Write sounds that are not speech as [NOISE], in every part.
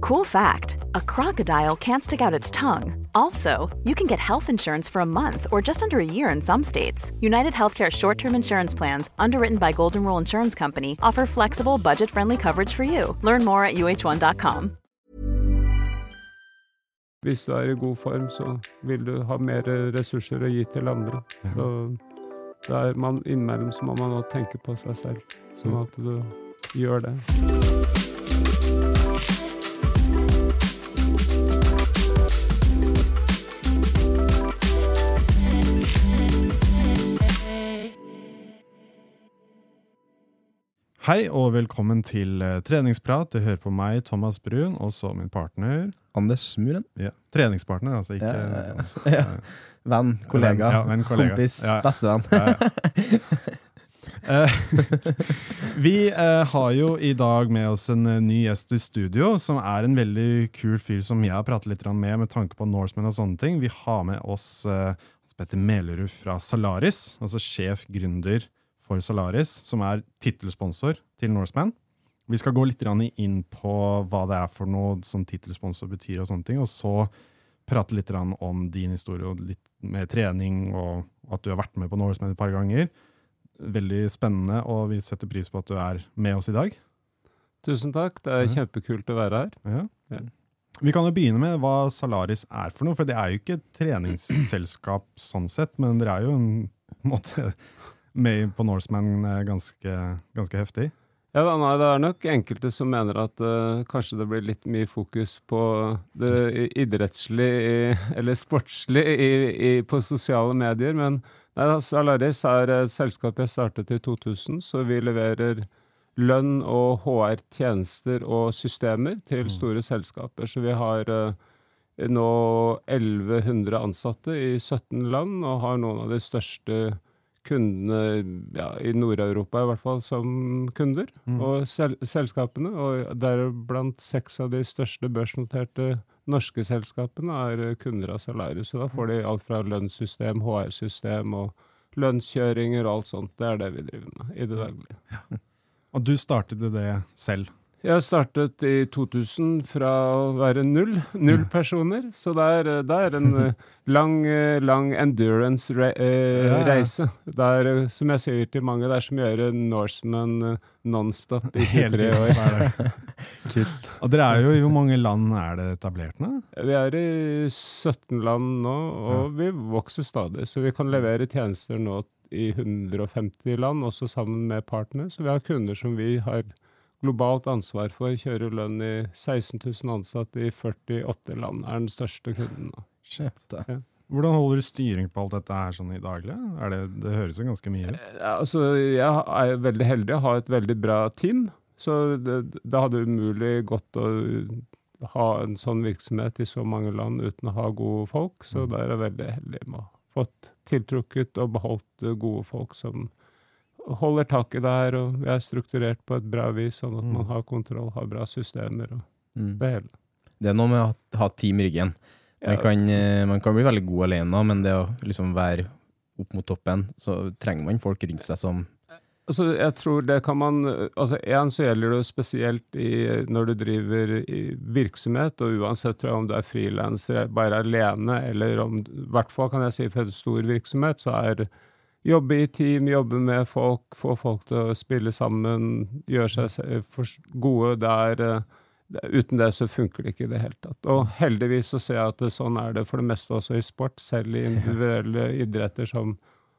Cool fact a crocodile can't stick out its tongue. Also, you can get health insurance for a month or just under a year in some states. United Healthcare short term insurance plans, underwritten by Golden Rule Insurance Company, offer flexible, budget friendly coverage for you. Learn more at uh1.com. Hvis du er i god form, så vil du ha mer ressurser å gi til andre. Så det er man, innimellom så må man også tenke på seg selv, sånn at du gjør det. Hei og velkommen til eh, treningsprat. Du hører på meg, Thomas Brun, og så min partner Anders Muren. ja, Treningspartner, altså ikke Ja, ja, ja. Ja. Venn, kollega, Ja, venn, kollega. kompis, Ja. bestevenn. Ja, Eh, [LAUGHS] vi eh, har jo i dag med oss en eh, ny gjest i studio, som er en veldig kul fyr som jeg har pratet litt grann med med tanke på Norseman og sånne ting. Vi har med oss eh, Petter Melerud fra Salaris, altså sjef gründer for Salaris, som er tittelsponsor til Norseman. Vi skal gå litt inn på hva det er for noe som tittelsponsor betyr, og sånne ting, og så prate litt om din historie og litt med trening, og at du har vært med på Norseman et par ganger. Veldig spennende, og vi setter pris på at du er med oss i dag. Tusen takk, det er kjempekult å være her. Ja. Ja. Vi kan jo begynne med hva Salaris er for noe, for det er jo ikke et treningsselskap sånn sett, men dere er jo en, en måte med på Norseman eh, ganske, ganske heftig. Ja, da, nei, det er nok enkelte som mener at uh, kanskje det blir litt mye fokus på det idrettslige, [LAUGHS] eller sportslige, på sosiale medier. Men nei, Salaris er et selskap jeg startet i 2000, så vi leverer lønn og HR-tjenester og systemer til store selskaper. Så vi har uh, nå 1100 ansatte i 17 land, og har noen av de største kundene ja, i Nord-Europa i hvert fall som kunder, og sel selskapene. Og deriblant seks av de største børsnoterte norske selskapene er kunder av Salarius. Så da får de alt fra lønnssystem, HR-system og lønnskjøringer og alt sånt. Det er det vi driver med i det daglige. Og du startet det selv. Jeg startet i 2000 fra å være null, null personer, så det er, det er en eh, [LAUGHS] lang, eh, lang endurance-reise. Det er, eh, som jeg sier til mange, det er som å gjøre Norseman eh, nonstop i [LAUGHS] 23 år. [LAUGHS] Kult. Og dere er jo i hvor mange land er det etablert nå? Vi er i 17 land nå, og vi vokser stadig, så vi kan levere tjenester nå i 150 land, også sammen med partnere. Så vi har kunder som vi har globalt ansvar for, kjører lønn i 16 000 ansatte i 48 land, er den største kunden. Shit, Ja. Hvordan holder du styring på alt dette her sånn i daglig? Er det, det høres jo ganske mye ut. Altså, jeg er veldig heldig å ha et veldig bra team, så det, det hadde umulig gått å ha en sånn virksomhet i så mange land uten å ha gode folk, så der er jeg veldig heldig med å ha fått tiltrukket og beholdt eh, gode folk som holder taket der, og vi er strukturert på et bra vis, sånn at man har kontroll, har bra systemer og Mm. det hele. Det er noe med å ha team i ryggen. Man Ja. kan, eh, man kan bli veldig god alene, men det å liksom være opp mot toppen, så trenger man folk rundt seg som Altså, jeg tror det kan man Altså, én så gjelder det spesielt i, når du driver i virksomhet, og uansett tror jeg om du er frilanser bare alene, eller om I hvert fall kan jeg si for en stor virksomhet, så er jobbe i team, jobbe med folk, få folk til å spille sammen, gjøre seg gode. Det er eh, uten det så funker det ikke i det hele tatt. Og heldigvis så ser jeg at det, sånn er det for det meste også i sport, selv i individuelle idretter som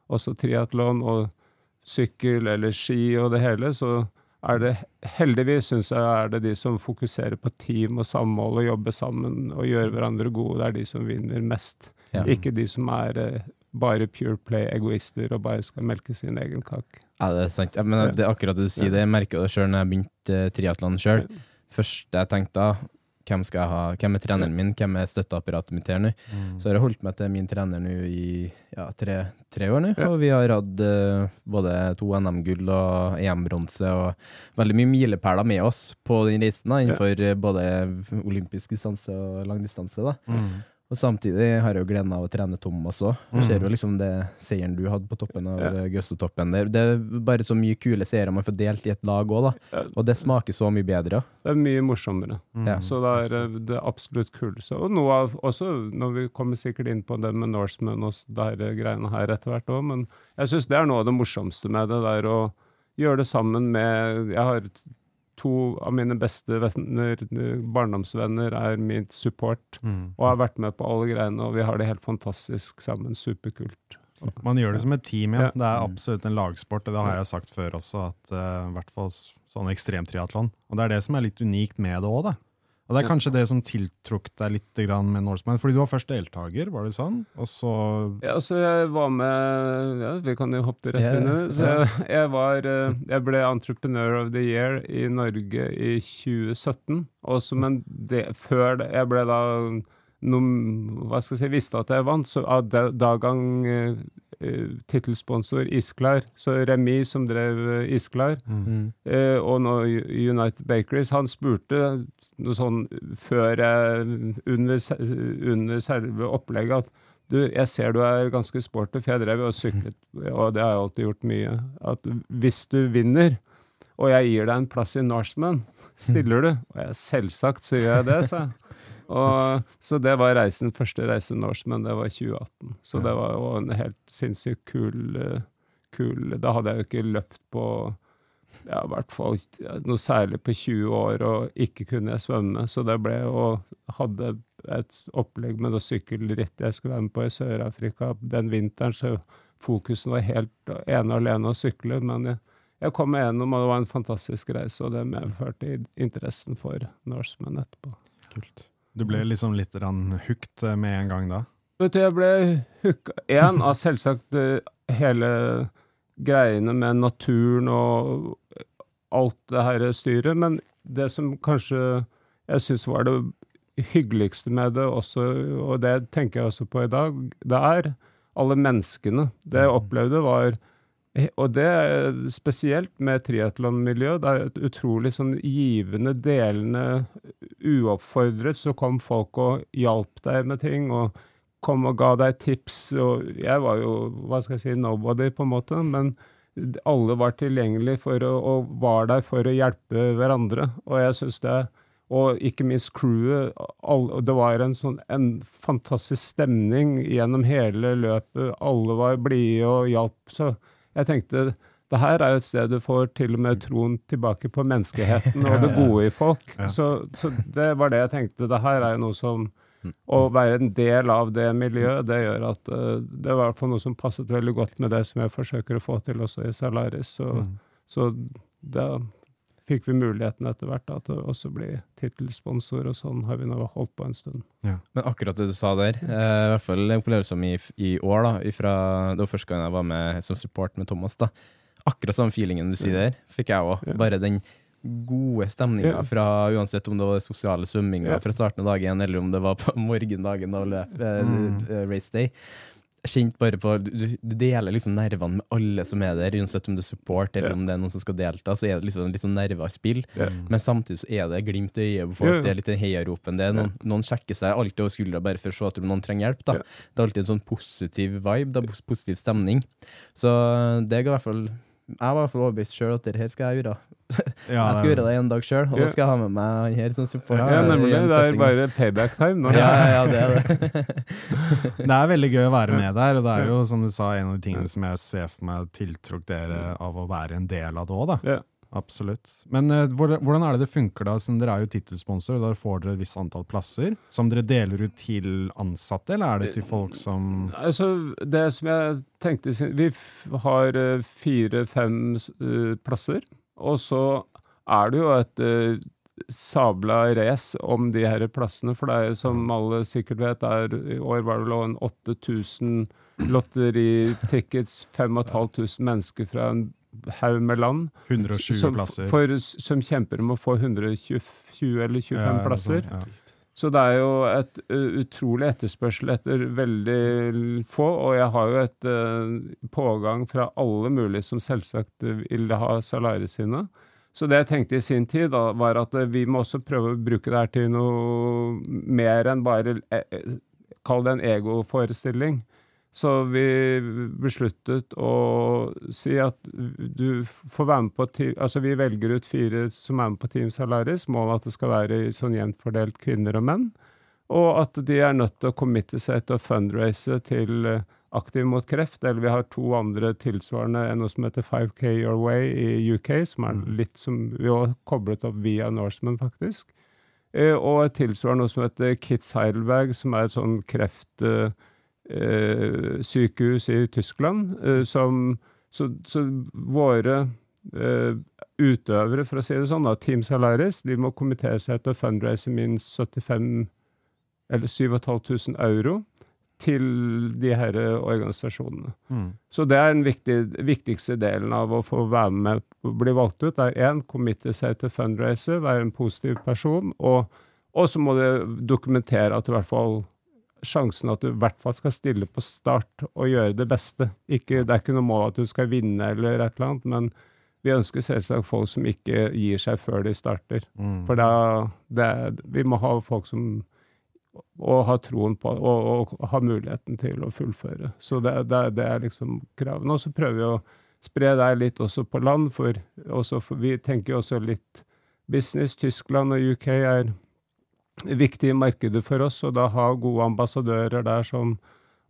også triatlon og sykkel eller ski og det hele, så er det heldigvis, syns jeg, er det de som fokuserer på team og samhold og jobber sammen og gjør hverandre gode, det er de som vinner mest. Ja. Ikke de som er eh, bare pure play-egoister og bare skal melke sin egen kake. Ja, det er sant. Ja, men det er akkurat det du sier, det jeg merker det sjøl når jeg begynte uh, triatlon sjøl. Første jeg tenkte da, hvem skal jeg ha, hvem er treneren min, hvem er støtteapparatet mitt her nå? Så har jeg holdt meg til min trener nå i ja, tre, tre år nå, og vi har hatt uh, både to NM-gull og EM-bronse og veldig mye milepæler med oss på den reisen, da, innenfor eh, både olympisk distanse og langdistanse. da. Mm. Og samtidig har jeg jo gleden av å trene Thomas òg. Mm. Ser jo liksom det seieren du hadde på toppen av Ja. ja. Gaustatoppen der. Det er bare så mye kule seire man får delt i et lag òg, da. Og det smaker så mye bedre. Det er mye morsommere. Mm. Så det er eh, det er absolutt kuleste. Og noe av også, når vi kommer sikkert inn på det med Norseman og de greiene her etter hvert òg, men jeg syns det er noe av det morsomste med det, det er å gjøre det sammen med Jeg har to av mine beste venner, barndomsvenner, er min support, Mm. og har vært med på alle greiene, og vi har det helt fantastisk sammen. Superkult. Man gjør det som et team, ja. Ja. Det er absolutt en lagsport, og det har jeg sagt før også, at uh, i hvert fall sånn ekstremtriatlon. Og det er det som er litt unikt med det òg, da. Og det er kanskje det som tiltrukk deg litt med Norseman, fordi du var først deltaker, var det sånn? Og så Ja, så jeg var med Ja, vi kan jo hoppe rett inn i det. Så jeg, jeg var eh, Jeg ble Entrepreneur of the Year i Norge i 2017. Og som en del, Før det, jeg ble da noen, Hva skal jeg si Visste at jeg vant, så av da- Dagang uh, tittelsponsor Isklar, så Remi som drev eh, Isklar, Mm. Eh, og nå United Bakeries, han spurte noe sånn før jeg Under, under selve opplegget at du, jeg ser du er ganske sporty, for jeg drev og syklet, [LAUGHS] og det har jeg alltid gjort mye. At hvis du vinner, og jeg gir deg en plass i Norseman, stiller du? Og jeg selvsagt så gjør jeg det, sa jeg. [LAUGHS] Og, så det var reisen, første reise men det var 2018. Så det var jo en helt sinnssykt kul, eh, kul Da hadde jeg jo ikke løpt på ja, i hvert fall noe særlig på 20 år, og ikke kunne jeg svømme. Så det ble og hadde et opplegg med noe sykkelritt jeg skulle være med på i Sør-Afrika den vinteren, så fokusen var helt ene og alene å sykle. Men jeg, jeg kom meg gjennom, og det var en fantastisk reise, og det medførte interessen for Norseman etterpå. Kult. Du ble liksom litt hooked med en gang da? Vet du, jeg ble hooka Én av selvsagt eh, hele greiene med naturen og alt det her styret, men det som kanskje jeg syns var det hyggeligste med det også, og det tenker jeg også på i dag, det er alle menneskene. Det jeg opplevde var og det er spesielt med triatlonmiljøet. Det er et utrolig sånn givende, delende, uoppfordret, så kom folk og hjalp deg med ting, og kom og ga deg tips, og jeg var jo, hva skal jeg si, nobody på en måte, men alle var tilgjengelige for å, og var der for å hjelpe hverandre, og jeg synes det, og ikke minst crewet, Alle, det var en sånn en fantastisk stemning gjennom hele løpet, alle var blide og hjalp, så jeg tenkte, det her er jo et sted du får til og med troen tilbake på menneskeheten og det gode i folk. Så, så det var det jeg tenkte. Det her er jo noe som Å være en del av det miljøet, det gjør at eh, Det var i hvert fall noe som passet veldig godt med det som jeg forsøker å få til også i Salaris. Så, Mm. så da fikk vi muligheten etter hvert da, til å også bli tittelsponsor, og sånn har vi nå holdt på en stund. Ja. Men akkurat det du sa der, eh, i hvert fall opplevelsen min i, i år, da, ifra, det var første gang jeg var med som support med Thomas, da. Akkurat samme feelingen du sier der, fikk jeg òg. Bare den gode stemninga fra uansett om det var sosiale svømminga fra starten av dagen, eller om det var på [LAUGHS] morgendagen av løp, eh, Mm. eh, race day. Jeg kjente bare på Du, du deler liksom nervene med alle som er der, uansett om det er support eller yeah. om det er noen som skal delta, så er det liksom liksom sånn nerver i spill. yeah. Men samtidig så er det glimt i øyet på folk, ja. det er litt den heiaropen. Det er noen, noen sjekker seg alltid over skuldra bare for å se at noen trenger hjelp. Da. Det er alltid en sånn positiv vibe, da, pos- positiv stemning. Så det ga i hvert fall Jeg var i overbevist sjøl at det her skal jeg gjøre. [LAUGHS] Ja, jeg skal gjøre det en dag sjøl, og da skal jeg ha med meg han her som support. Ja, nemlig. Det er bare payback time nå. [LAUGHS] ja, ja, ja, det er det. [LAUGHS] Det er veldig gøy å være med der, og det er jo, som du sa, en av de tingene som jeg ser for meg tiltrukket dere av å være en del av det òg. Ja. Absolutt. Men uh, hvordan er det det funker, da? Siden dere er jo tittelsponsor, og da får dere et visst antall plasser som dere deler ut til ansatte, eller er det til folk som Altså, det som jeg tenkte Vi har eh, fire-fem uh, plasser, og så er det jo et uh, sabla race om de her plassene, for det er jo som alle sikkert vet, er, i år var det vel en 8000 lotteritickets, 5500 mennesker fra en haug med land. 120 som, plasser? For, som kjemper om å få 120 eller 25 Ja, plasser. sånn, ja. Så det er jo et utrolig etterspørsel etter veldig få, og jeg har jo et uh, pågang fra alle mulige som selvsagt vil ha salariene sine. Så det jeg tenkte i sin tid, da, var at vi må også prøve å bruke det her til noe mer enn bare Kall det en egoforestilling. Så vi besluttet å si at du får være med på Altså vi velger ut fire som er med på Team Salaris. Målet er at det skal være sånn jevnt fordelt kvinner og menn. Og at de er nødt til å committe seg til å fundraise til eh, Aktiv mot kreft. Eller vi har to andre tilsvarende, en noe som heter 5K Your Way i UK, som er litt som Vi har koblet opp via Norseman, faktisk. Eh, og et tilsvarende noe som heter Kids Heidelberg, som er et sånn kreft... eh, eh, sykehus i Tyskland. Eh, som, så, så våre eh, utøvere, for å si det sånn, da, Team Salaris, de må kommentere seg til å fundraise minst 75 eller 7500 euro til de her organisasjonene. Mm. Så det er den viktig, viktigste delen av å få være med og bli valgt ut. Er én, committe seg til fundraiser, være en positiv person, og, og så må du dokumentere at du i hvert fall sjansen at du i hvert fall skal stille på start og gjøre det beste. Ikke, det er ikke noe mål at du skal vinne eller et eller annet, men vi ønsker selvsagt folk som ikke gir seg før de starter. Mm. For da, det, vi må ha folk som og ha troen på og, og ha muligheten til å fullføre. Så det, det, det er liksom kravene. Og så prøver vi å spre deg litt også på land, for, også for vi tenker jo også litt business. Tyskland og UK er viktige markeder for oss, og da ha gode ambassadører der som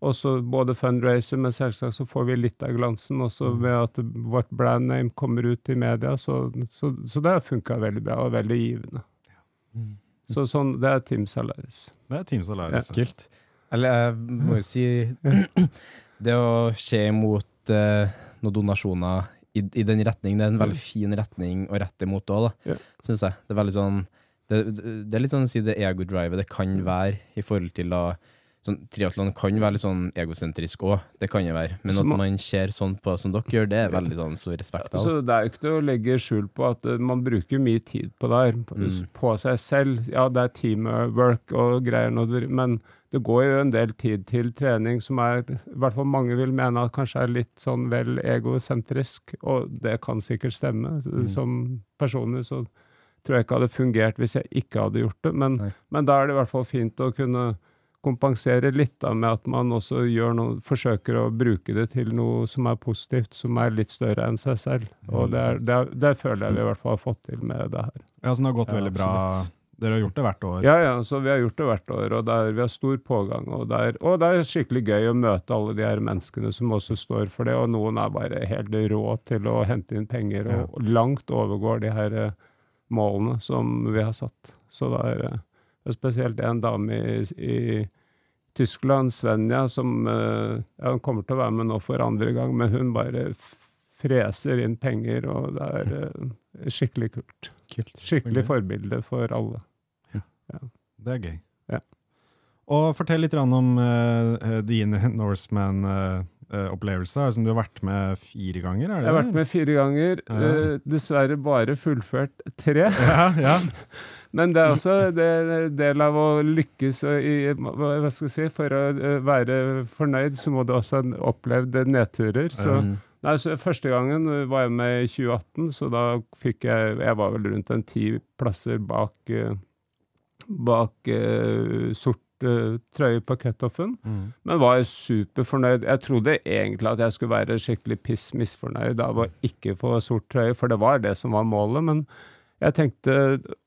også både fundraiser, men selvsagt så får vi litt av glansen også ved at vårt brand name kommer ut i media. Så, så, så det har funka veldig bra og veldig givende. Så sånn, det er Team Salaris. Det er Team Salaris. Kult. Eller jeg må jo si [CLEARS THROAT] Det å se imot eh, noen donasjoner i, i den retning, det er en veldig fin retning å rette imot òg, da, Ja. syns jeg. Det er veldig sånn det, det er litt sånn å si det ego-drivet det kan være i forhold til da sånn, Triatlon kan være litt sånn egosentrisk òg, det kan det være. Men Så at man ser sånn på som dere gjør, det er veldig sånn stor respekt av. Så det er jo ikke noe å legge skjul på at eh, man bruker mye tid på det her, på, Mm. på seg selv. Ja, det er teamwork og greier, når men det går jo en del tid til trening som er, i hvert fall mange vil mene at kanskje er litt sånn vel egosentrisk, og det kan sikkert stemme. Som personlig så tror jeg ikke hadde fungert hvis jeg ikke hadde gjort det, men, men da er det i hvert fall fint å kunne kompensere litt da, med at man også gjør noe, forsøker å bruke det til noe som er positivt, som er litt større enn seg selv. Og det, er, det, er, det føler jeg vi i hvert fall har fått til med det her. Ja, så det har gått Ja, veldig bra. absolutt. Dere har gjort det hvert år. Ja, ja, så vi har gjort det hvert år, og det er, vi har stor pågang. Og det, er, og det er skikkelig gøy å møte alle de her menneskene som også står for det, og noen er bare helt rå til å hente inn penger, og langt overgår de her eh, målene som vi har satt. Så det er, eh, det er spesielt en dame i, i Tyskland, Svenja, som eh, ja, hun kommer til å være med nå for andre gang, men hun bare freser inn penger, og det er eh, skikkelig kult. Kult. Skikkelig forbilde for alle. Det er gøy. Ja. Og fortell litt om uh, din Norseman-opplevelse. Uh, du har vært med fire ganger? er det Jeg har vært med fire ganger, Ja. eh, dessverre bare fullført tre. [LAUGHS] Ja, ja. [LAUGHS] Men det er også en del av å lykkes og i, hva skal jeg si, For å eh, være fornøyd, så må du også ha opplevd nedturer. Så, nei, så Første gangen var jeg med i 2018, så da fikk jeg Jeg var vel rundt en ti plasser bak, eh, bak eh, sort eh, trøye på cutoffen. Mm. Men var superfornøyd. Jeg trodde egentlig at jeg skulle være skikkelig piss misfornøyd av å ikke få sort trøye, for det var det som var målet. Men jeg tenkte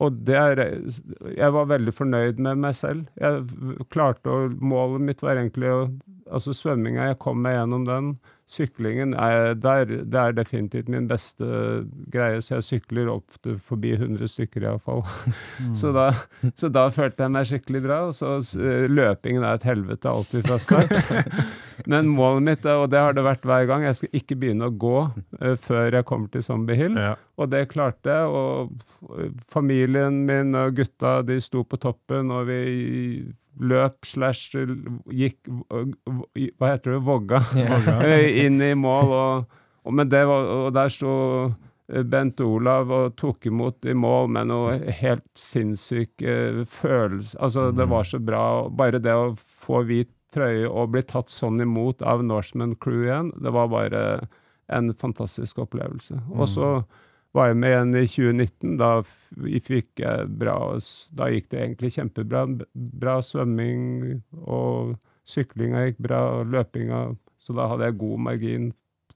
Og det er Jeg var veldig fornøyd med meg selv. Jeg klarte å Målet mitt var egentlig å Altså svømminga, jeg kom meg gjennom den. Syklingen er der, det er definitivt min beste greie, så jeg sykler ofte forbi 100 stykker iallfall. Mm. så, da, så da følte jeg meg skikkelig bra. Og så løpingen er et helvete alltid fra start. [LAUGHS] Men målet mitt, og det har det vært hver gang, jeg skal ikke begynne å gå uh, før jeg kommer til Zombie Hill. Ja. Og det klarte jeg. Og familien min og gutta, de sto på toppen, og vi løp slash gikk Hva heter det? Vogga. [LAUGHS] inn i mål. Og, og, det var, og der sto Bent Olav og tok imot i mål med noe helt sinnssyke følelser. Altså, det var så bra. Bare det å få hvit trøye og bli tatt sånn imot av Norseman Crew igjen, det var bare en fantastisk opplevelse. Og så var jeg med igjen i 2019. Da fikk jeg bra Da gikk det egentlig kjempebra. Bra svømming, og syklinga gikk bra, og løpinga Så da hadde jeg god margin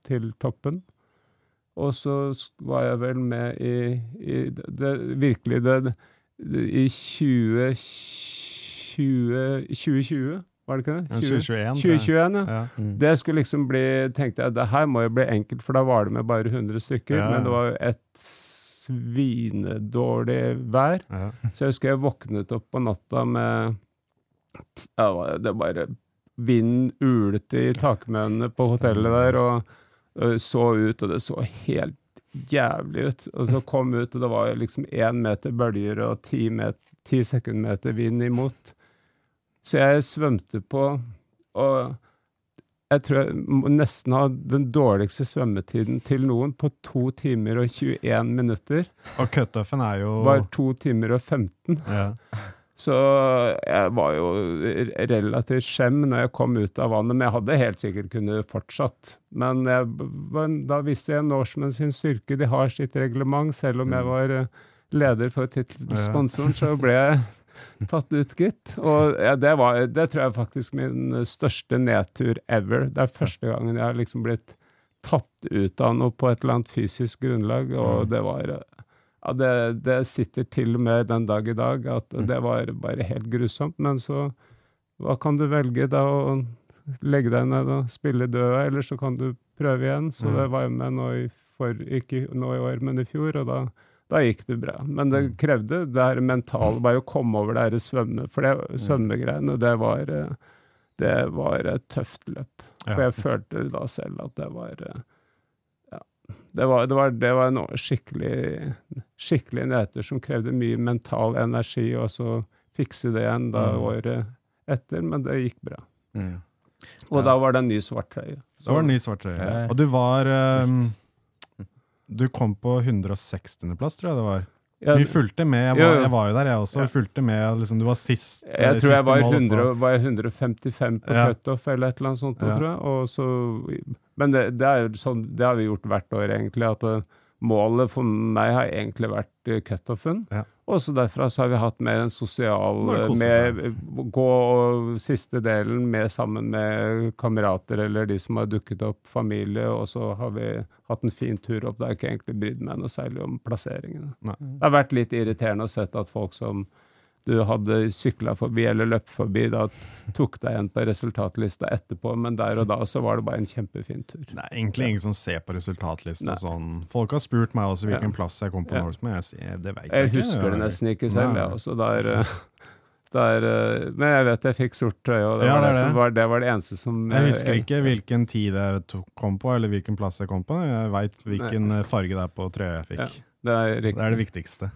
til toppen. Og så var jeg vel med i, i det, virkelig det, I 20, 20, 2020 var det ikke det? 20, 2021. 2021 ja. ja. Mm. Det skulle liksom bli tenkte jeg, det her må jo bli enkelt, for da var det med bare 100 stykker. Ja. Men det var jo et svinedårlig vær. Ja. Så jeg husker jeg våknet opp på natta med ja, Det bare Vinden ulte i takmønene på hotellet der, og, så ut, og det så helt jævlig ut. Og så kom ut, og det var liksom én meter bølger og ti, ti sekundmeter vind imot. Så jeg svømte på, og jeg tror jeg må nesten ha den dårligste svømmetiden til noen på to timer og 21 minutter. Og cutoffen er jo Var to timer og 15. Ja. Så jeg var jo relativt skjem når jeg kom ut av vannet, men jeg hadde helt sikkert kunnet fortsatt. Men jeg, da visste jeg Norseman sin styrke, de har sitt reglement. Selv om jeg mm. var eh, leder for tittelsponsoren, så ble jeg tatt ut, gitt. Og ja, det, var, det tror jeg faktisk min største nedtur ever. Det er første gangen jeg har liksom blitt tatt ut av noe på et eller annet fysisk grunnlag, og mm. det var ja, det, det, sitter til og med den dag i dag at mm. det var bare helt grusomt. Men så hva kan du velge da? Å legge deg ned og spille død, eller så kan du prøve igjen. Så mm. det var jeg med nå i, for, ikke nå i år, men i fjor, og da da gikk det bra. Men det mm. krevde det her mentale, bare å komme over det her svømme, for det mm. svømmegreiene, det var, det var et tøft løp. For jeg følte da selv at det var ja, det var, det var, det var en skikkelig, skikkelig nedtur som krevde mye mental energi, og så fikse det igjen da mm. året etter, men det gikk bra. Mm. Og ja. da var det en ny svart trøye. Så, det var en ny svart trøye. Og du var um du kom på 160.-plass, tror jeg det var. Ja, vi fulgte med. Jeg var, jo, jo. jeg var, jo der, jeg også. Ja. fulgte med, liksom, Du var sist. Jeg tror jeg var, 100, var 155 på ja. cutoff eller et eller annet sånt. Ja. tror jeg. Så, men det, det, er jo sånn, det har vi gjort hvert år, egentlig. at målet for meg har egentlig vært eh, cutoffen. Ja. Og så derfra så har vi hatt mer en sosial med, Gå siste delen med sammen med kamerater eller de som har dukket opp, familie, og så har vi hatt en fin tur opp. Det har ikke egentlig brydd meg noe særlig om plasseringene. Nei. Det har vært litt irriterende å sette at folk som du hadde sykla forbi eller løpt forbi, da tok deg igjen på resultatlista etterpå, men der og da så var det bare en kjempefin tur. Det er egentlig ingen som ser på resultatlista sånn. Folk har spurt meg også hvilken ja. plass jeg kom på ja. Norseman, jeg sier det veit jeg, ikke. Jeg husker det nesten ikke selv, jeg også. Der, eh, der, eh, men jeg vet jeg fikk sort trøye, og det, ja, var det, det. Var, det, var, det eneste som Jeg husker ikke hvilken tid jeg kom på, eller hvilken plass jeg kom på. Jeg veit hvilken farge det er på trøya jeg fikk. det, er det er det viktigste.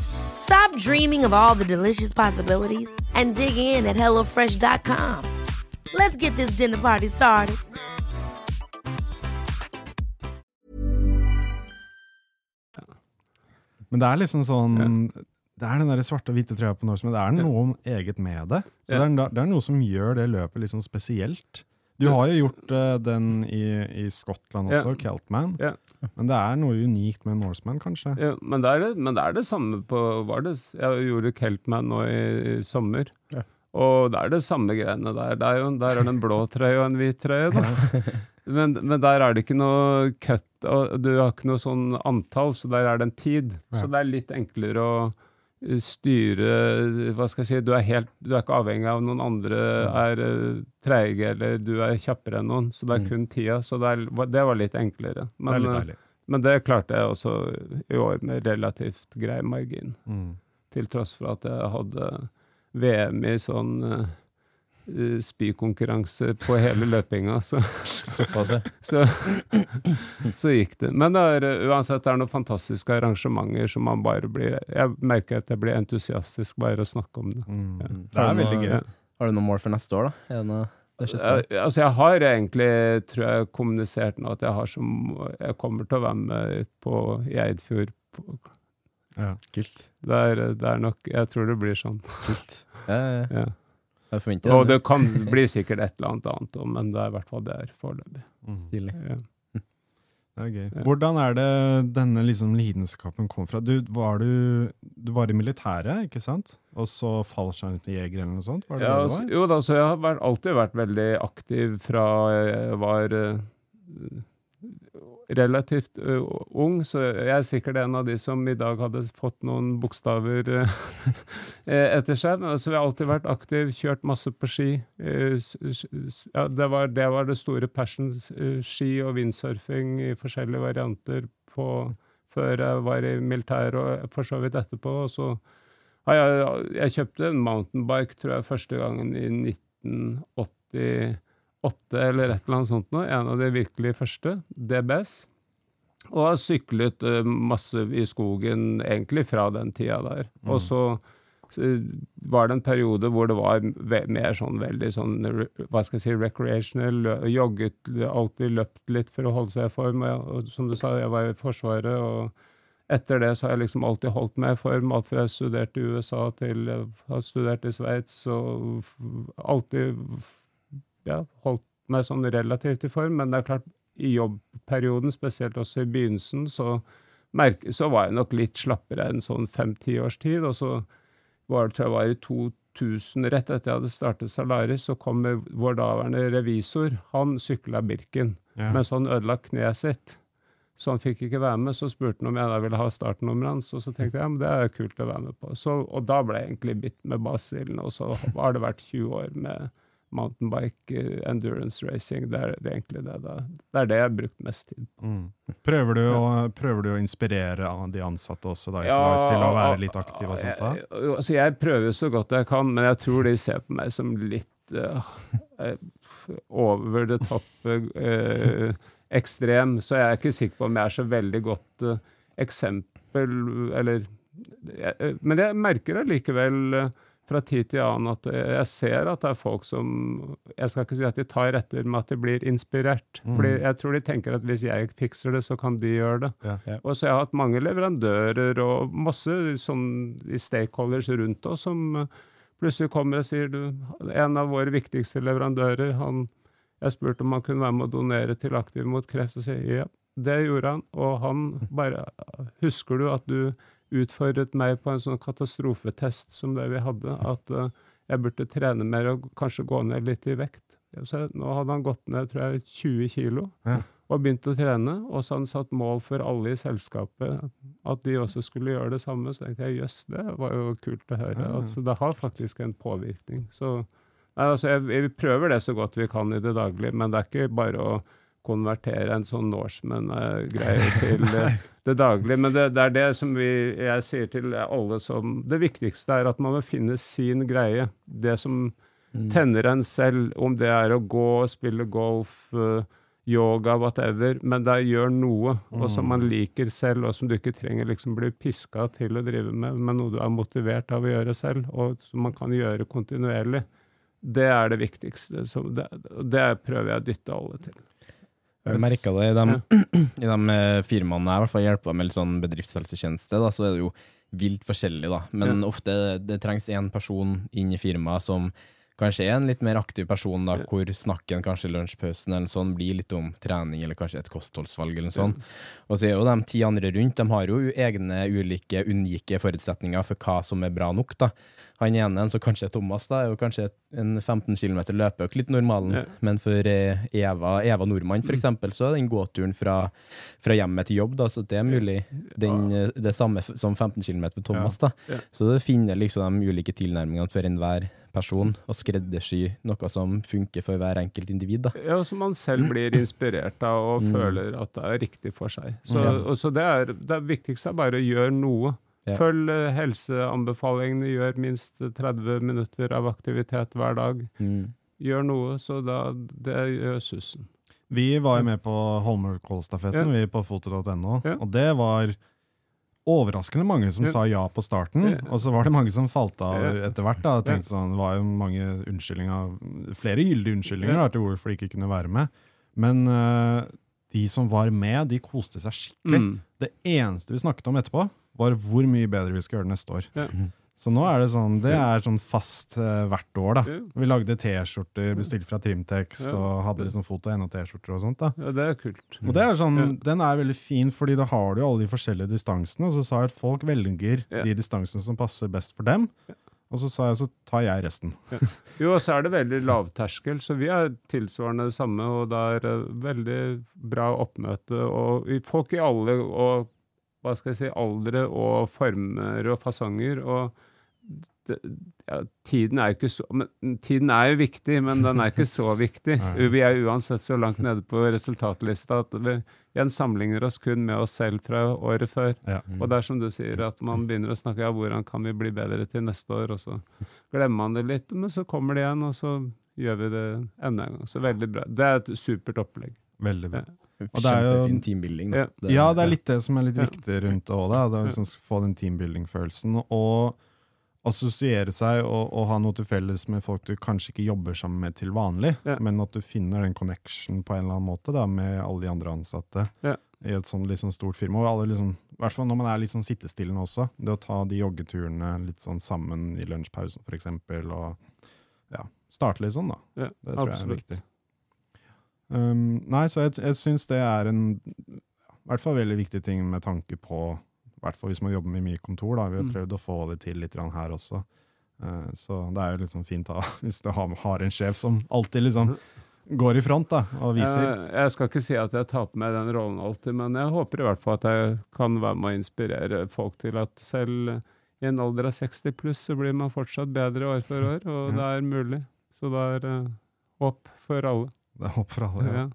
Stop dreaming of all the delicious possibilities and dig in at HelloFresh.com. Let's get this dinner party started. Men det er liksom sånn Det er den der svarte og hvite trøya på Norseman. Det er noe eget med det. Så Ja. det, er, det er noe som gjør det løpet liksom spesielt. Du har jo gjort uh, den i, i Skottland også, Ja. Keltman. Ja. Men det er noe unikt med Norseman, kanskje? Ja, men, det er det, men det er det samme på Vardøs. Jeg gjorde Keltman nå i, i sommer. Ja. Og det er det samme greiene der. Det er jo, der er det en blå trøye og en hvit trøye. Da. Men, men der er det ikke noe cut, og du har ikke noe sånn antall, så der er det en tid. Så det er litt enklere å styre Hva skal jeg si, du er, helt, du er ikke avhengig av noen andre er uh, treige, eller du er kjappere enn noen. Så det er kun tida. Så det, er, det var litt enklere. det er litt eh, men det klarte jeg også i år med relativt grei margin. Mm. Til tross for at jeg hadde VM i sånn spykonkurranse på hele løpinga, så, så, så gikk det. Men det er, uh, uansett, det er noen fantastiske arrangementer som man bare blir Jeg merker at jeg blir entusiastisk bare av å snakke om det. Mm. Ja. Det er veldig gøy. Ja. Har du noe mål for neste år, da? Noe Jeg, altså jeg har egentlig, tror jeg, kommunisert nå at jeg har som Jeg kommer til å være med på i Eidfjord. På, Ja. Kult. det, er, det er nok Jeg tror det blir sånn. Kult. Ja. Ja. Jeg forventer Og det. kan bli sikkert et eller annet annet òg, men det er i hvert fall det er foreløpig. Mm. Stilig. Ja. Det er gøy. Ja. Hvordan er det denne liksom lidenskapen kom fra? Du var, du, du var i militæret, ikke sant? Og så fallskjermjeger eller noe sånt? Var det Ja, det var? jo da, så jeg har vært, alltid vært veldig aktiv fra jeg var eh, relativt uh, ung, så jeg er sikkert en av de som i dag hadde fått noen bokstaver uh, [LAUGHS] etter seg. Men altså, vi har alltid vært aktiv, kjørt masse på ski. S- Ja, det, var, det var det store passion. Ski og windsurfing i forskjellige varianter på, før jeg var i militæret, og for så vidt etterpå. Og så har jeg, jeg kjøpte en mountainbike, tror jeg, første gangen i 1988 eller et eller annet sånt noe. En av de virkelig første. DBS. Og har syklet eh, masse i skogen egentlig fra den tida der. Og så eh, var det en periode hvor det var mer sånn veldig sånn hva skal jeg si, recreational, jogget, alltid løpt litt for å holde seg i form. Og, som du sa, jeg var i Forsvaret, og etter det så har jeg liksom alltid holdt meg i form. Alt fra jeg studerte i USA til jeg har studert i Sveits, og alltid ja, holdt meg sånn relativt i form. Men det er klart, i jobbperioden, spesielt også i begynnelsen, så, merke, så var jeg nok litt slappere enn sånn fem-ti års tid. Og så var det, tror jeg var i 2000, rett etter jeg hadde startet Salaris, så kom vår daværende revisor. Han sykla Birken, Ja. mens han ødela kneet sitt. Så han fikk ikke være med. Så spurte han om jeg da ville ha startnummeret hans, og så tenkte jeg ja, men det er kult å være med på. Så, og da ble jeg egentlig bitt med basillen, og så har det vært 20 år med mountainbike bike, endurance racing. Det er det egentlig det, da. det er det jeg har brukt mest tid på. Mm. Prøver, du å, prøver du å inspirere de ansatte også da, ja, til å være litt aktive og sånt? da? Jeg, altså jeg prøver så godt jeg kan, men jeg tror de ser på meg som litt eh, eh, over det toppe, uh, ekstrem, så jeg er ikke sikker på om jeg er så veldig godt uh, eksempel, eller jeg, eh, Men jeg merker allikevel eh, fra tid til annen at jeg ser at det er folk som Jeg skal ikke si at de tar etter, men at de blir inspirert. Fordi jeg tror de tenker at hvis jeg fikser det, så kan de gjøre det. Ja. Ja. Og så jeg har hatt mange leverandører og masse sånn i stakeholders rundt oss som plutselig kommer og sier du, en av våre viktigste leverandører, han jeg spurte om han kunne være med å donere til Aktiv mot kreft, og sier ja, det gjorde han. Og han bare Husker du at du utfordret meg på en sånn katastrofetest som det vi hadde, at uh, jeg burde trene mer og kanskje gå ned litt i vekt? Så nå hadde han gått ned tror jeg, 20 kilo Ja. og begynt å trene. Og så hadde han satt mål for alle i selskapet, at de også skulle gjøre det samme. Så tenkte jeg jøss, det var jo kult å høre. Ja. Altså, det har faktisk en påvirkning. Så nei, altså, jeg, vi prøver det så godt vi kan i det daglige, men det er ikke bare å konvertere en sånn Norseman-greie [LAUGHS] til eh, det daglige. Men det, det er det som vi, jeg sier til alle som Det viktigste er at man må finne sin greie. Det som tenner en selv, om det er å gå, spille golf, eh, yoga, whatever, men det er gjør noe, og som Mm. man liker selv, og som du ikke trenger liksom bli piska til å drive med, men noe du er motivert av å gjøre selv, og som man kan gjøre kontinuerlig. Det er det viktigste. Det, det prøver jeg å dytte alle til. Jeg merka det i de, [CLEARS THROAT] i de eh, firmaene jeg hvert fall hjelper med litt sånn bedriftshelsetjeneste, da, så er det jo vilt forskjellig, da. Men ofte det trengs én person inn i firmaet som kanskje en litt mer aktiv person, da, hvor snakken kanskje i lunsjpausen eller sånn blir litt om trening, eller kanskje et kostholdsvalg eller sånn. Ja. Og så er jo de ti andre rundt, de har jo egne ulike, unike forutsetninger for hva som er bra nok, da. Han ene, så kanskje Thomas, da, er jo kanskje en 15 km løpeøkt, litt normalen. Ja. Men for eh, Eva, Eva Nordmann, for eksempel, så er den gåturen fra, fra hjemmet til jobb, da, så det er mulig den, eh, det samme som 15 km for Thomas. da. Ja. Så det finner liksom de ulike tilnærmingene for enhver person, og skreddersy noe som funker for hver enkelt individ. da. Ja, og som man selv [CLEARS THROAT] blir inspirert av og føler at det er riktig for seg. Så, Ja. og så det, er, det viktigste er bare å gjøre noe. Ja. Følg eh, helseanbefalingene, gjør minst 30 minutter av aktivitet hver dag. Mm. Gjør noe, så da, det gjør susen. Vi var jo med på Holmenkollstafetten, Ja. vi på foto.no, Ja. og det var overraskende mange som sa ja på starten, og så var det mange som falt av etter hvert. da, tenkte sånn, Det var jo mange unnskyldninger, flere gyldige unnskyldninger da, til hvorfor de ikke kunne være med. Men uh, de som var med, de koste seg skikkelig. Mm. Det eneste vi snakket om etterpå, var hvor mye bedre vi skal gjøre det neste år. Ja. Så nå er det sånn, det er sånn fast uh, hvert år, da. Ja. Vi lagde T-skjorter bestilt fra Trimtex, Ja. og hadde liksom foto ennå T-skjorter og sånt. da. Ja, det er kult. Og det er sånn, Ja. Den er veldig fin, fordi da har du jo alle de forskjellige distansene. Og så sa jeg at folk velger Ja. de distansene som passer best for dem. Og så sa jeg så tar jeg resten. Jo, og så er det veldig lavterskel, så vi er tilsvarende det samme, og det er eh, veldig bra oppmøte, og folk i alle, og hva skal jeg si, aldre og former og fasonger, og det, ja, tiden er jo ikke så, men tiden er jo viktig, men den er ikke så [LAUGHS] viktig. Vi er uansett så langt nede på resultatlista at vi igjen sammenligner oss kun med oss selv fra året før. Ja. Og det er som du sier, at man begynner å snakke ja, hvordan kan vi bli bedre til neste år, og så glemmer man det litt, men så kommer det igjen, og så gjør vi det enda en gang. Så veldig bra. Det er et supert opplegg. Veldig bra. Er jo- Kjempefin teambuilding. Da. Ja. Det- Ja, det er litt det som er litt Ja. viktig rundt det òg. Liksom få den teambuilding-følelsen. Og assosiere seg og, og ha noe til felles med folk du kanskje ikke jobber sammen med til vanlig, Ja. men at du finner den connection på en eller annen måte da, med alle de andre ansatte Ja. i et sånn sånn stort firma. Og alle liksom, I hvert fall når man er litt sånn sittestillende også. Det å ta de joggeturene litt sånn sammen i lunsjpausen, eksempel, og ja, starte litt sånn, da. Ja, Det tror jeg er viktig. Um, nei, så jeg, jeg syns det er en i hvert fall veldig viktig ting med tanke på hvert fall hvis man jobber med mye kontor. da, Vi har Mm. prøvd å få det til litt her også. Uh, så det er jo liksom fint da, [LAUGHS] hvis du har, har en sjef som alltid liksom går i front da, og viser. Jeg, jeg skal ikke si at jeg tar på meg den rollen alltid, men jeg håper i hvert fall at jeg kan være med å inspirere folk til at selv i en alder av 60 pluss, så blir man fortsatt bedre år for år, og det er mulig. Så det er eh, håp for alle. Det er håp for alle. Ja. Ja.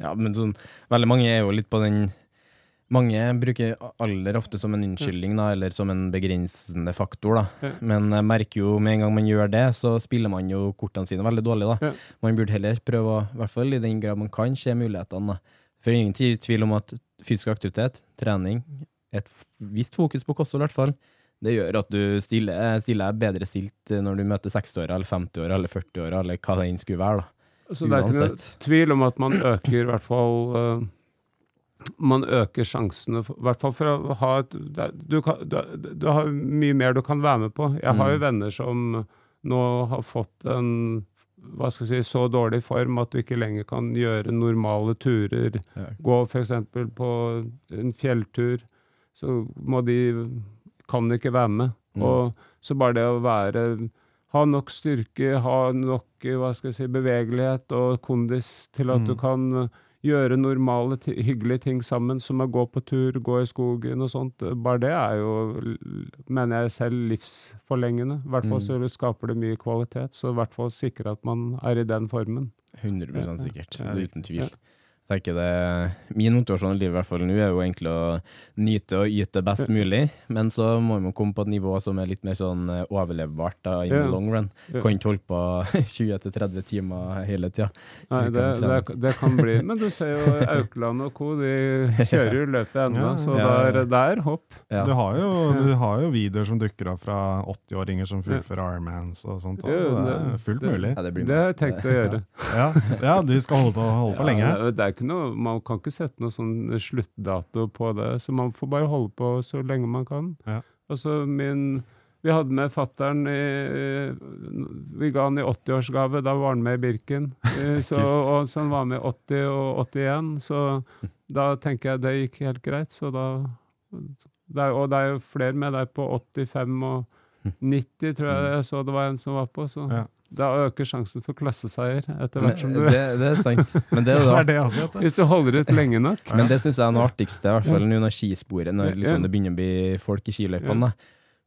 Ja, men sånn, veldig mange er jo litt på den Mange bruker alder ofte som en unnskyldning, da, eller som en begrensende faktor. Da. Men jeg merker jo med en gang man gjør det, så spiller man jo kortene sine veldig dårlig. Da. Man burde heller prøve å, i hvert fall i den grad man kan, se mulighetene. Da. For ingen tvil om at fysisk aktivitet, trening, et visst fokus på kosthold i hvert fall, det gjør at du stiller, stiller bedre stilt når du møter 60-åra eller 50-åra eller 40-åra, eller hva det enn skulle være. Da. Så det er ikke noe tvil om at man øker i hvert fall eh, Man øker sjansene, for, i hvert fall for å ha et du, kan, du, du har mye mer du kan være med på. Jeg har jo Mm. venner som nå har fått en hva skal jeg si, så dårlig form at du ikke lenger kan gjøre normale turer. Ja. Gå f.eks. på en fjelltur, så må de kan ikke være med. Mm. Og så bare det å være ha nok styrke, ha nok hva skal jeg si, bevegelighet og kondis til at Mm. du kan gjøre normale, hyggelige ting sammen, som å gå på tur, gå i skogen og sånt. Bare det er jo, mener jeg selv, livsforlengende. I hvert fall så skaper det mye kvalitet, så i hvert fall sikre at man er i den formen. 100 sikkert. Ja. er uten tvil. Tenker det, Min motivasjon i livet i hvert fall nå er jo egentlig å nyte og yte best mulig, men så må man komme på et nivå som er litt mer sånn eh, overlevbart da, in Ja. the long run. Ja. Kan ikke holde på [LAUGHS] 20-30 timer hele tida. Nei, det, kan det, det kan bli Men du ser jo [LAUGHS] Aukland og co. De [LAUGHS] kjører jo løpet ennå, Ja, så ja. det er, det er hopp. Ja. Du, har jo, du har jo videoer som dukker opp fra 80-åringer som fullfører Ironmans og sånt. Så det er fullt mulig. Ja, det Det har jeg tenkt å gjøre. Ja, ja de skal holde på, holde på lenge. det er ikke noe, man kan ikke sette noe sånn sluttdato på det, så man får bare holde på så lenge man kan. Ja. Så min Vi hadde med fattern i Vi ga han i 80-årsgave, da var han med i Birken. [LAUGHS] Eh, Så, og så han var med i 80 og 81, så da tenker jeg det gikk helt greit. Så da det er, Og det er jo flere med deg på 85 og 90, tror jeg jeg så det var en som var på. Så Ja. Da øker sjansen for klasseseier etter hvert som du det, det er sant. Men det er [LAUGHS] Det da er det også. Hvis du holder ut lenge nok. Men det syns jeg er noe artigste, i hvert fall nå når skisporet, når liksom det begynner å bli folk i skiløypene.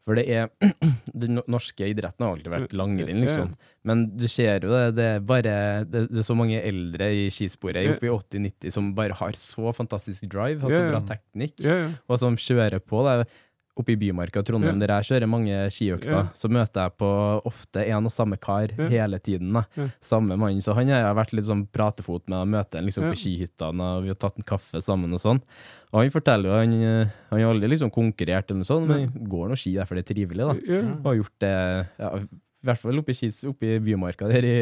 For det er [CLEARS THROAT] Den norske idretten har alltid vært langrenn, liksom. Men du ser jo det, det er bare Det, det er så mange eldre i skisporet oppe i 80-90 som bare har så fantastisk drive, har så bra teknikk, og som kjører på. det Oppe i Bymarka Trondheim, Ja. der jeg kjører mange skiøkter, Ja. så møter jeg på ofte en og samme kar Ja. hele tiden. Ja. Samme mann. Så han har jeg vært litt sånn pratefot med og møter han liksom på skihytta, og vi har tatt en kaffe sammen og sånn. Og han forteller jo, han, eh, han har aldri liksom konkurrert eller noe sånt, men går nå ski derfor det er trivelig, da. Og har gjort det ja, i hvert fall oppe i, skis, oppe i Bymarka der i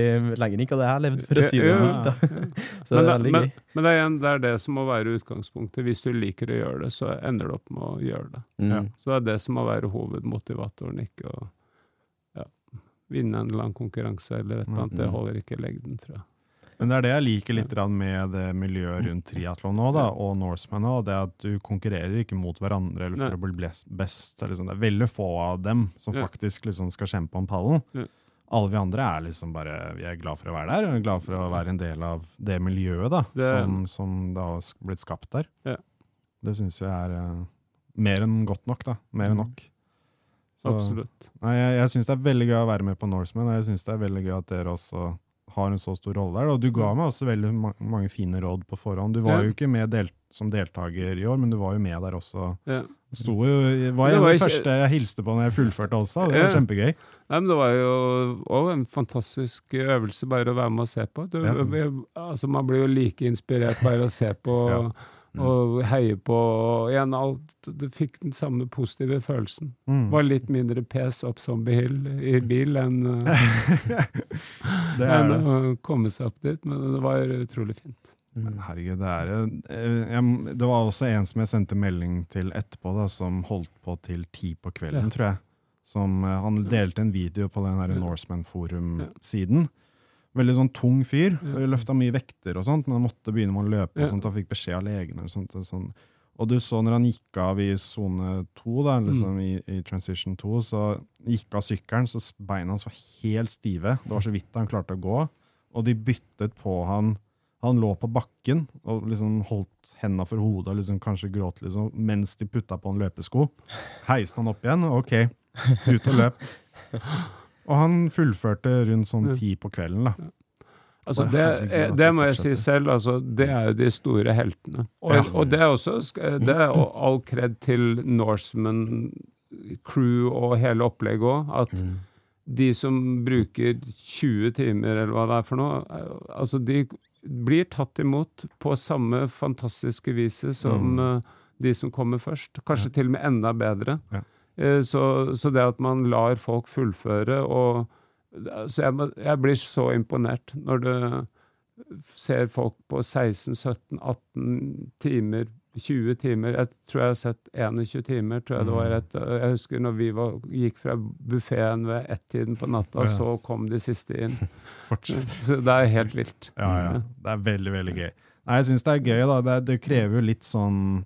lenger ikke hadde jeg levd, for å si det Ja, ja. mildt. [LAUGHS] Så det Men, er veldig men, gøy. men det, er igjen, det er det som må være utgangspunktet. Hvis du liker å gjøre det, så ender du opp med å gjøre det. Mm. Så det er det som må være hovedmotivatoren, ikke å ja, vinne en eller annen konkurranse eller et eller annet. Det Mm. holder ikke i lengden, tror jeg. Men det er det jeg liker litt med det miljøet rundt triatlon nå, da, og Norseman nå, det at du konkurrerer ikke mot hverandre eller for Nei. å bli best. eller er, liksom, det er veldig få av dem som Ja. faktisk liksom skal kjempe om pallen. Ja. Alle vi andre er liksom bare Vi er glad for å være der, og glad for å være en del av det miljøet da, Det som, som da har blitt skapt der. Ja. Det syns vi er uh, mer enn godt nok, da. Mer enn nok. Så- Absolutt. Nei, jeg, jeg syns det er veldig gøy å være med på Norseman, og jeg syns det er veldig gøy at dere også har en så stor rolle der. Og du ga meg også veldig ma mange fine råd på forhånd. Du var Ja. jo ikke med del som deltaker i år, men du var jo med der også. Ja. Jo, var Det var den ikke- første jeg hilste på når jeg fullførte også. Det var Ja. kjempegøy. Nei, men Det var jo òg en fantastisk øvelse bare å være med og se på. Du, altså, man blir jo like inspirert bare å se på. Og heie på. Og igjen, alt, du fikk den samme positive følelsen. Mm. var litt mindre pes opp Zombie Hill i bil enn [LAUGHS] er enn å komme seg opp dit, men det var utrolig fint. Men herregud, det er eh, jeg, Det var også en som jeg sendte melding til etterpå, da, som holdt på til ti på kvelden, Ja. tror jeg. Som, eh, han delte en video på den her Ja. Veldig sånn tung fyr. Ja. Løfta mye vekter og sånt, men han måtte begynne med å løpe. Og sånt, og fikk beskjed av legene. Og, sånt, og, sånt. og du så når han gikk av i sone to, liksom Mm. i, i transition 2, så gikk av sykkelen, så beina hans var helt stive. Det var så vidt han klarte å gå. Og de byttet på han han lå på bakken og liksom holdt hendene for hodet og liksom kanskje gråt liksom, mens de putta på en løpesko. Heiste han opp igjen, ok, ut og løp. [LAUGHS] Og han fullførte rundt sånn ti på kvelden. da. Altså, det, er- det må jeg si selv, altså, det er jo de store heltene. Og, Ja. og det er også det er all kred til Norseman crew og hele opplegget òg. At Mm. de som bruker 20 timer, eller hva det er for noe, altså de blir tatt imot på samme fantastiske viset som Mm. eh, de som kommer først. Kanskje til og med enda bedre. Ja. Eh, Så, så det at man lar folk fullføre og så jeg, jeg blir så imponert når du ser folk på 16, 17, 18 timer, 20 timer. Jeg tror jeg har sett 21 timer. tror Jeg det var Mm. et, jeg husker når vi var, gikk fra buffeen ved ett-tiden på natta, ja. så kom de siste inn. [LAUGHS] [LAUGHS] Så det er helt vilt. Ja, ja. Det er veldig, veldig gøy. Nei, jeg syns det er gøy, da. Det, det krever jo litt sånn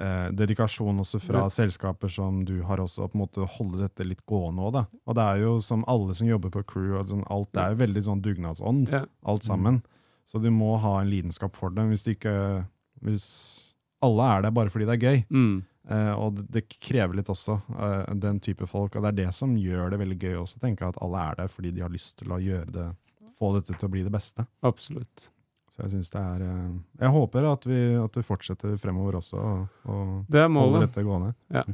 eh, dedikasjon også fra Ja. selskaper som du har også, på en måte holde dette litt gående òg. Og det er jo som alle som jobber på crew, sånn, alt det er jo veldig sånn dugnadsånd, Ja. alt sammen. Så du må ha en lidenskap for det. Hvis ikke Hvis alle er der bare fordi det er gøy, Mm. Eh, og det, det krever litt også, eh, den type folk. Og det er det som gjør det veldig gøy også, tenker jeg, at alle er der fordi de har lyst til å gjøre det, få dette til å bli det beste. Absolutt. Så jeg syns det er eh, Jeg håper at vi, at vi fortsetter fremover også, og, og Det er holder målet. dette gående. Ja.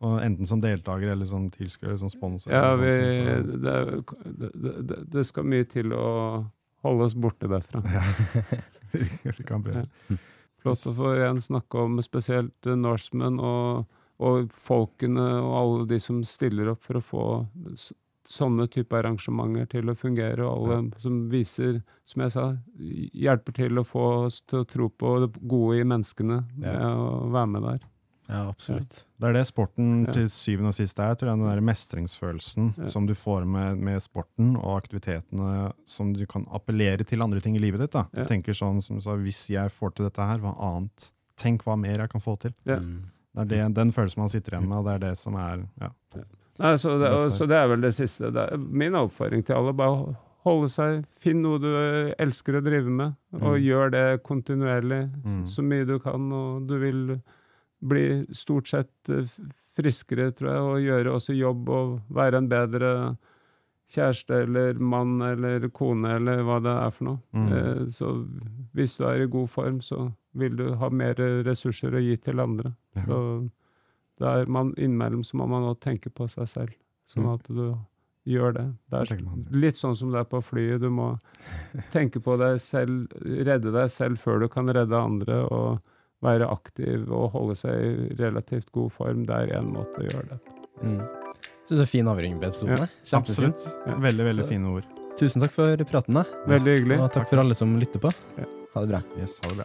Og enten som deltaker eller som tilskuer, som sponsor. Ja, eller vi, det, det, det, skal mye til å holde oss borte derfra. [LAUGHS] vi kan prøve. Flott å få igjen snakke om spesielt Norsemen og, og folkene og alle de som stiller opp for å få sånne type arrangementer til å fungere, og alle som viser, som jeg sa, hjelper til å få oss til å tro på det gode i menneskene Ja. å være med der. Ja, absolutt. Det er det sporten Ja. til syvende og sist er. tror jeg, Den der mestringsfølelsen Ja. som du får med, med sporten og aktivitetene som du kan appellere til andre ting i livet ditt. da. Ja. Du tenker sånn som du sa, Hvis jeg får til dette her, hva annet? Tenk hva mer jeg kan få til. Ja. Det er det, den følelsen man sitter igjen med, og det er det som er ja. Nei, så, det, og, så det er vel det siste. Det er min oppfordring til alle. Bare holde seg, finn noe du elsker å drive med, og Mm. gjør det kontinuerlig Mm. så mye du kan, og du vil bli stort sett eh, friskere, tror jeg, og gjøre også jobb og være en bedre kjæreste eller mann eller kone eller hva det er for noe. Mm. Eh, Så hvis du er i god form, så vil du ha mer ressurser å gi til andre. Så det er man, innimellom så må man også tenke på seg selv, sånn Mm. at du gjør det. Det er litt sånn som det er på flyet. Du må [LAUGHS] tenke på deg selv, redde deg selv før du kan redde andre, og være aktiv og holde seg i relativt god form. Det er én måte å gjøre det på. Mm. Så det er fin avrunding på episoden. Ja, Absolutt. Ja. Veldig, veldig Så- fine ord. Tusen takk for praten. da. Veldig hyggelig. Og takk for alle som lytter på. Ja. Ha det bra. Yes, ha det bra.